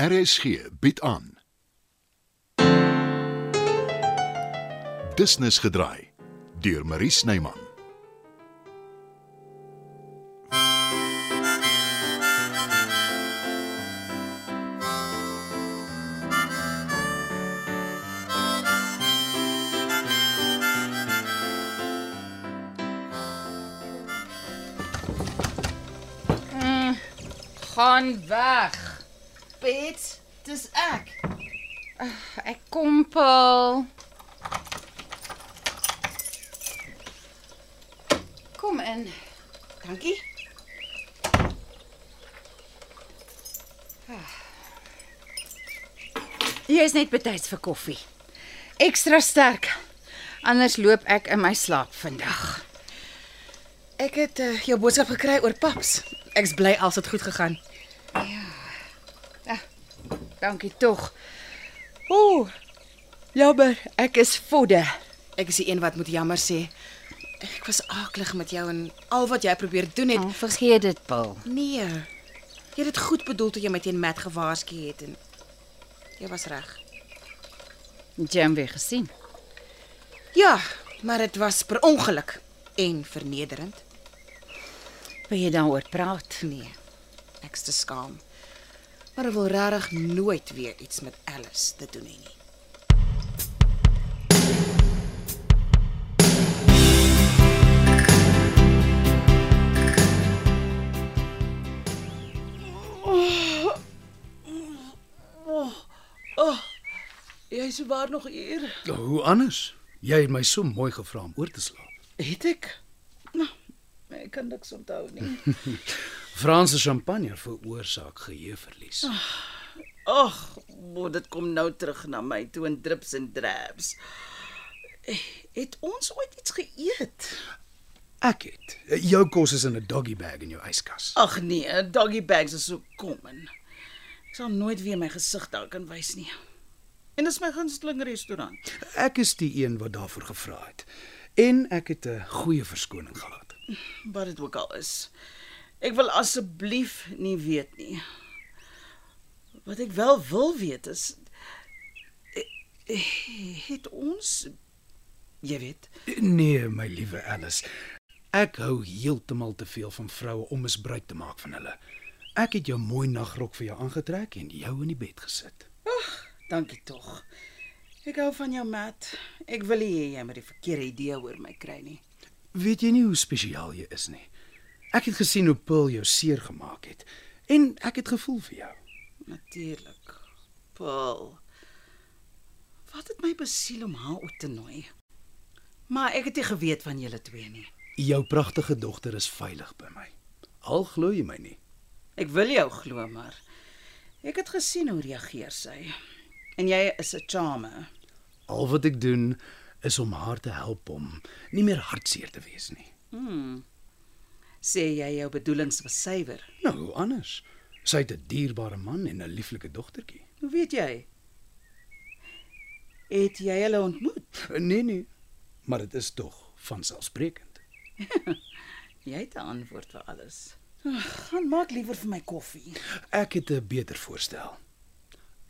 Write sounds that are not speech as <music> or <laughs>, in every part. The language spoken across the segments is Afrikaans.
RSG bied aan. Business gedraai deur Marie Snyman. Gaan weg. Bets, dis ek. Ek kom Paul. Kom in. Dankie. Jy is net betyds vir koffie. Ekstra sterk. Anders loop ek in my slaap vandag. Ek het uh, jou boodskap gekry oor paps. Ek's bly als dit goed gegaan. Dankie tog. Ooh. Jammer, ek is vodde. Ek is die een wat moet jammer sê. Ek was aaklig met jou en al wat jy probeer doen het. Oh, vergeet dit, Paul. Nee. Jy het dit goed bedoel toe jy my teen Matt gewaarsku het en jy was reg. Jy hom weer gesien. Ja, maar dit was per ongeluk en vernederend. Wil jy daaroor praat? Nee. Ek's te skaam. Maar ek wil regtig nooit weer iets met Alice te doen hê nie. Jy's waar nog hier? Hoe anders? Jy het my so mooi gevra om oor te slaap. Het ek? Nou, ek kan niks onthou nie. <laughs> Franse champagne veroorsaak geheueverlies. Ag, bo, dit kom nou terug na my toe in drips en drabs. Het ons ooit iets geëet? Ek het. Jou kos is in 'n doggy bag in jou yskas. Ag nee, doggy bags is so common. Ek sal nooit weer my gesig daar kan wys nie. En dis my gunsteling restaurant. Ek is die een wat daarvoor gevra het. En ek het 'n goeie verskoning gehad. Wat dit ook al is. Ek wil asseblief nie weet nie. Wat ek wel wil weet is eh, eh, het ons jy weet, Nee, my liewe Alice. Ek hou heeltemal te veel van vroue om misbruik te maak van hulle. Ek het jou mooi nagrok vir jou aangetrek en jou in die bed gesit. dankie tog. Ek hou van jou, Matt. Ek wil nie hê jy moet die verkeerde idee oor my kry nie. Weet jy nie hoe spesiaal jy is nie? Ek het gesien hoe Paul jou seer gemaak het en ek het gevoel vir jou. Natuurlik. Paul. Wat het my besiel om haar uit te nooi? Maar ek het nie geweet van julle twee nie. Jou pragtige dogter is veilig by my. Al glo jy my nie. Ek wil jou glo, maar ek het gesien hoe reageer sy. En jy is 'n charmer. Al wat ek doen is om haar te help om nie meer hartseer te wees nie. Sê jy jou bedoelings was suiwer? Nou, hoe anders? Sy het 'n dierbare man en 'n lieflike dogtertjie. Hoe weet jy? Het jy hulle ontmoet? Nee nee, maar dit is tog vanselfsprekend. <laughs> Jy het 'n antwoord vir alles. Ag, Gaan maak liewer vir my koffie. Ek het 'n beter voorstel.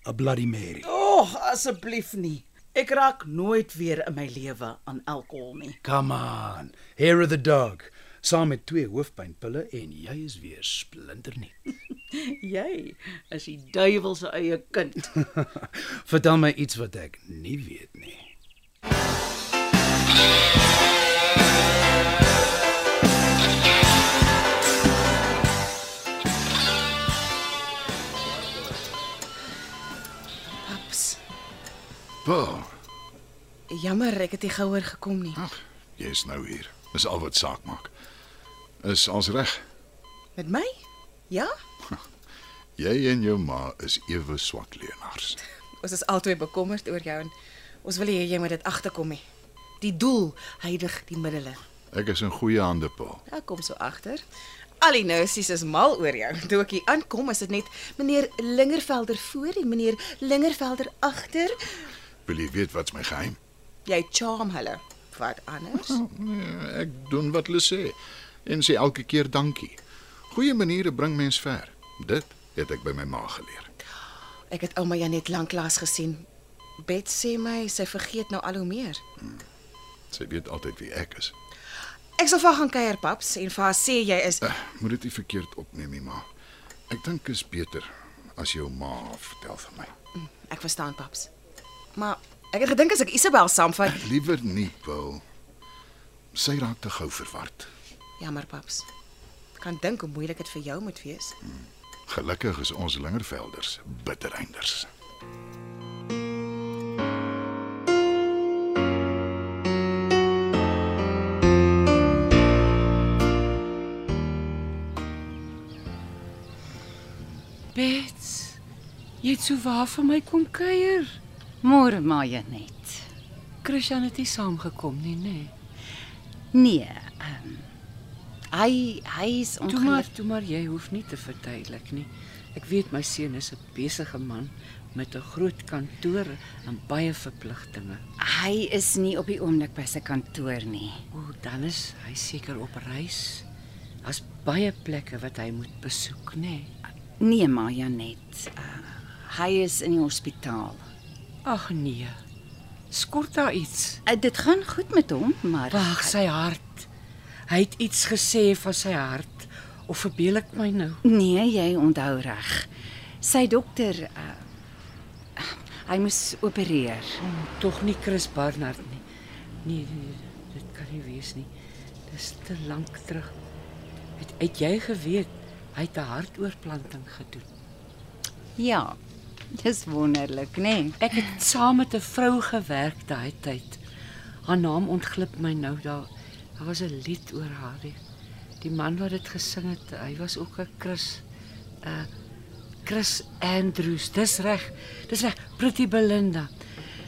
'n Bloody Mary. Ag, asseblief nie. Ek raak nooit weer in my lewe aan alkohol nie. Come on. Hair of the dog. Saam met twee hoofpynpille en jy is weer splinternuut. <laughs> Jy is die duiwel se eie kind. <laughs> Vertel my iets wat ek nie weet nie. Paps, Pa, jammer ek het nie gouer gekom nie. ag, jy's nou hier. Dis al wat saak maak. Is ons reg? Met my? Ja? <laughs> Jy en jou ma is ewe swak leenaars. <laughs> Ons is albei bekommerd oor jou en ons wil hê jy moet dit agterkom nie. Die doel heilig die middele. Ek is in goeie hande, pa. Ja, kom so agter. Al die nursies is mal oor jou. Toe ek hier aankom, is dit net meneer Lingervelder voor en meneer Lingervelder agter. Wil jy weet wat's my geheim? Jy charm hulle. Wat anders? <laughs> Nee, ek doen wat hulle sê en sê elke keer dankie. Goeie maniere bring mens ver. Dit het ek by my ma geleer. Ek het ouma Janet lanklaas gesien. Bet sê my sy vergeet nou al hoe meer. Sy weet altyd wie ek is. Ek sal vir gaan kuier, paps, en vir haar sê jy is Uh, moet dit nie verkeerd opneem nie, ma. Ek dink is beter as jou ma vertel vir my. Ek verstaan, paps. Maar ek het gedink as ek Isabel saamvat, Liewer nie, Paul. Sy raak te gou verward. Jammer, paps. Kan dink hoe moeilik dit vir jou moet wees. Gelukkig is ons lingervelders bittereinders. Bets, jy het so waar vir my kom kuier. Môre Maya net. Christian het nie saamgekom nie, nê? Nee. Nee, hy hy is Toe maar, ongelukkig. toe maar jy hoef nie te verduidelik nie. Ek weet my seun is 'n besige man met 'n groot kantoor en baie verpligtinge. Hy is nie op die oomblik by sy kantoor nie. O, dan is hy seker op reis. Daar's baie plekke wat hy moet besoek, nê? Nee. Nee, Maya net. Uh, hy is in die hospitaal. Ag nee. Skort daar iets? Uh, dit gaan goed met hom, maar Wag, sy hart. Hy het iets gesê van sy hart. Of verbeel ek my nou? nee, jy onthou reg. Sy dokter uh, hy moes opereer. Tog nie Chris Barnard nie. Nee, nee, dit kan nie wees nie. Dis te lank terug. Het, het jy geweet hy het 'n hartoortplanting gedoen? Ja. Dis wonderlik, nê? Nee? Ek het saam met 'n vrou gewerk daai tyd. Haar naam ontglip my nou daar. Daar was 'n lied oor haar. Die, man wat dit gesing het, hy was ook 'n Chris uh Chris Andrews. Dis reg. Dis reg. Pretty Belinda.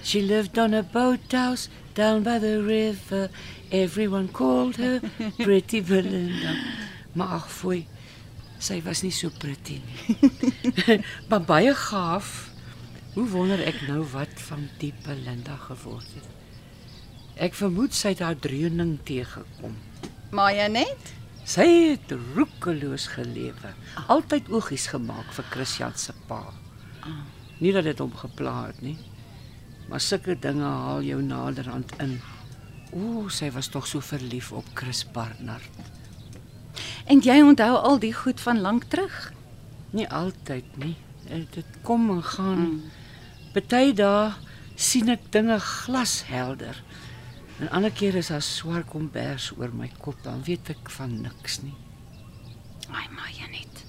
She lived on a boathouse down by the river. Everyone called her Pretty Belinda. Maar ag fooi. Sy was nie so pretty nie. <laughs> maar baie gaaf. Hoe wonder ek nou wat van die Belinda geword het. Ek vermoed sy het haar dreuning teëgekom. Maya net? Sy het roekeloos gelewe. Altyd oogies gemaak vir Christian se pa. Nie dat dit hom gepla het nie. Maar sulke dinge haal jou naderhand in. Ooh, sy was tog so verlief op Chris Barnard. En jy onthou al die goed van lank terug? Nie altyd nie. Eh, Dit kom en gaan. Party dae sien ek dinge glashelder. En ander keer is daar swart kombers oor my kop, dan weet ek van niks nie. Ai, Maya net.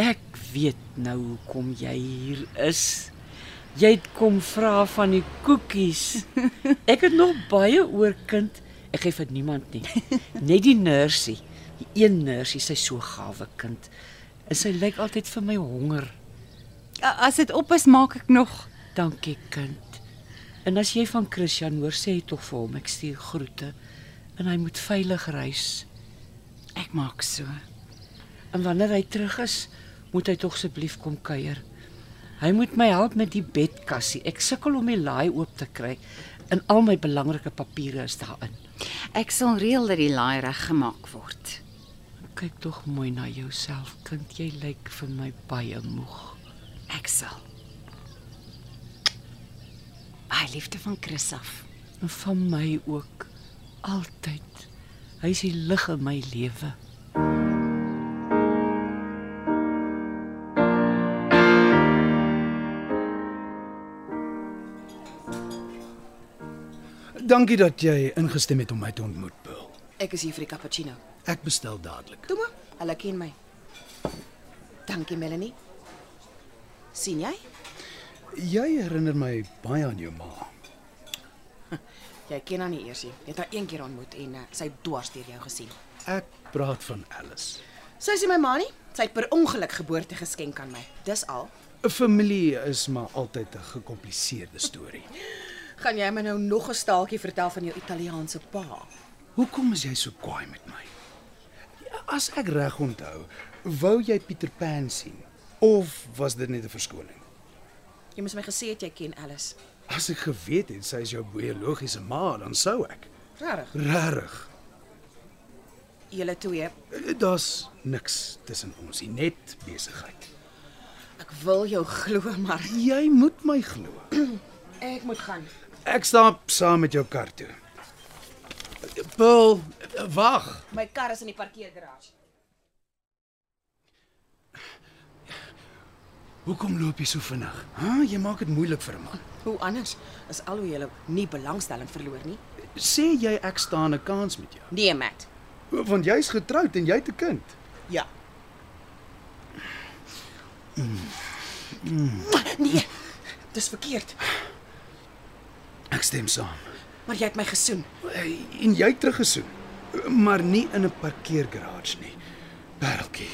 Ek weet nou hoekom jy hier is. Jy het kom vra van die koekies. <laughs> Ek het nog baie oor kind. Ek gee vir niemand nie. Net die nursie. Die een nursie, sy so gawe kind. En sy lyk altyd vir my honger. As dit op is, maak ek nog. Dankie kind. En as jy van Christian hoor, sê tog vir hom ek stuur groete en hy moet veilig reis. Ek maak so. En wanneer hy terug is, moet hy tog asseblief kom kuier. Hy moet my help met die bedkassie. Ek sukkel om die laai oop te kry en al my belangrike papiere is daarin. Ek sal reël dat die laai reg gemaak word. Kyk tog mooi na jouself, kind. Jy lyk vir my baie moeg. Ek sal. Baie liefde van Chris af. En van my ook. Altyd. Hy is die lig in my lewe. Dankie dat jy ingestem het om my te ontmoet, Bill. Ek is hier vir die cappuccino. Ek bestel dadelik. Toe maar, hulle ken my. Dankie Melanie. sien jy? Jy herinner my baie aan jou ma. <laughs> Jy ken haar nie eers nie. Jy het haar een keer ontmoet en uh, sy het dwars deur jou gesien. Ek praat van Alice. Sy is nie my ma nie. Sy het per ongeluk geboorte geskenk aan my. Dis al. 'n Familie is maar altyd 'n gekompliseerde storie. <laughs> Gaan jy my nou nog 'n staaltjie vertel van jou Italiaanse pa? Hoekom is jy so kwaai met my? As ek reg onthou, wou jy Pieter Pan sien of was dit net 'n verskoning? Jy moes my gesê het jy ken Alice. As ek geweet het sy is jou biologiese ma, dan sou ek. Regtig? Regtig. Julle twee. Daar's niks tussen ons nie, net besigheid. Ek wil jou glo, maar Jy moet my glo. <clears throat> ek moet gaan. Ek stap saam met jou kar toe. Paul, wag. My kar is in die parkeergarage. Hoekom loop jy so vinnig? Ha, jy maak dit moeilik vir 'n man. Hoe anders is al hoe jy nie belangstelling verloor nie. Sê jy ek staan 'n kans met jou? Nee, Matt. Want jy's getroud en jy het 'n kind. Ja. Nee. Dis verkeerd. Ek stem saam. Maar jy het my gesoen. En jy het teruggesoen, maar nie in 'n parkeergarage nie. Pareltjie.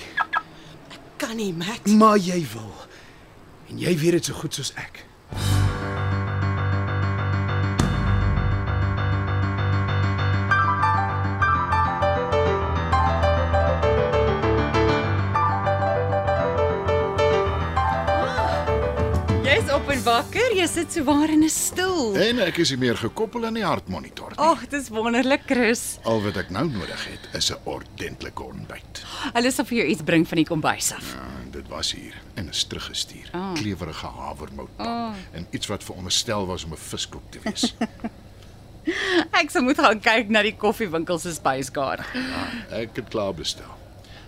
Kan nie, Matt. Maar jy wil. En jy weet dit so goed soos ek. Jy's wakker. Jy sit so waar in 'n stoel. En ek is nie meer gekoppel aan die hartmonitor nie. Ag, dis wonderlik, Chris. Al wat ek nou nodig het, is 'n ordentlike ontbyt. Hulle sal vir jou iets bring van die kombuis af. Ja, dit was hier en is teruggestuur. Ah. Klewerige havermoutpan en iets wat veronderstel was om 'n viskoek te wees. <laughs> Ek sal moet gaan kyk na die koffiewinkel se spyskaart. ek het klaar bestel.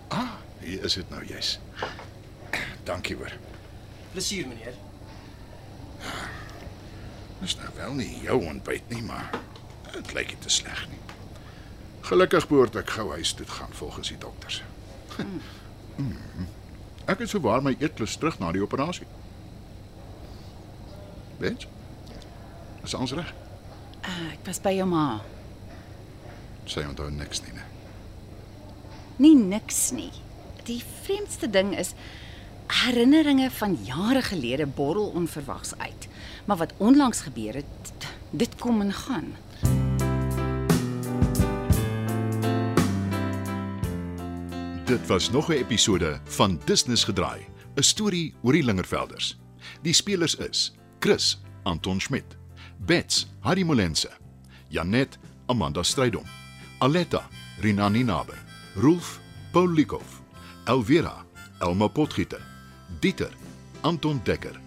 Ah, hier is dit nou juis. Dankie hoor. Plesier, meneer. Dis nou wel nie jou ontbyt nie, maar dit lyk nie te sleg nie. Gelukkig behoort ek gou huis toe te gaan volgens die dokters. Mm. <laughs> Ek het souwaar my eetlus terug na die operasie. Weet? Is ons reg? Uh, ek was by jou ma. Sy onthou niks nie, né? Nie niks nie. Die vreemdste ding is herinneringe van jare gelede borrel onverwags uit. Maar wat onlangs gebeur het, dit kom en gaan. Dit was nog 'n episode van Business gedraai, 'n storie oor die Lingervelders. Die spelers is Chris Anton Schmidt, Bets Harry Molense, Janet Amanda Strydom, Aletta Rinani Naber, Rolf Paul Likov, Elvira Elma Potgieter, Dieter Anton Dekker,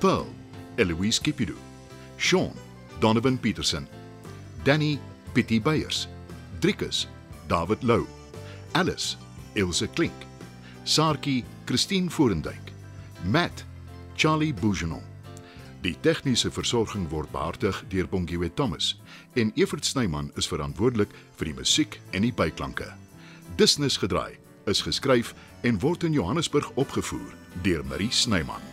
Pearl Eloise Kipidu, Sean Donovan Petersen, Danny Pietie Beyers, Driekus David Lou, Alice Ilse Klink, Saartjie Christine Forendyk, Matt Charlie Bougenon. Die tegniese versorging word behartig deur Bongwe Thomas en Evert Snyman is verantwoordelik vir die musiek en die byklanke. Business gedraai is geskryf en word in Johannesburg opgevoer deur Marie Snyman.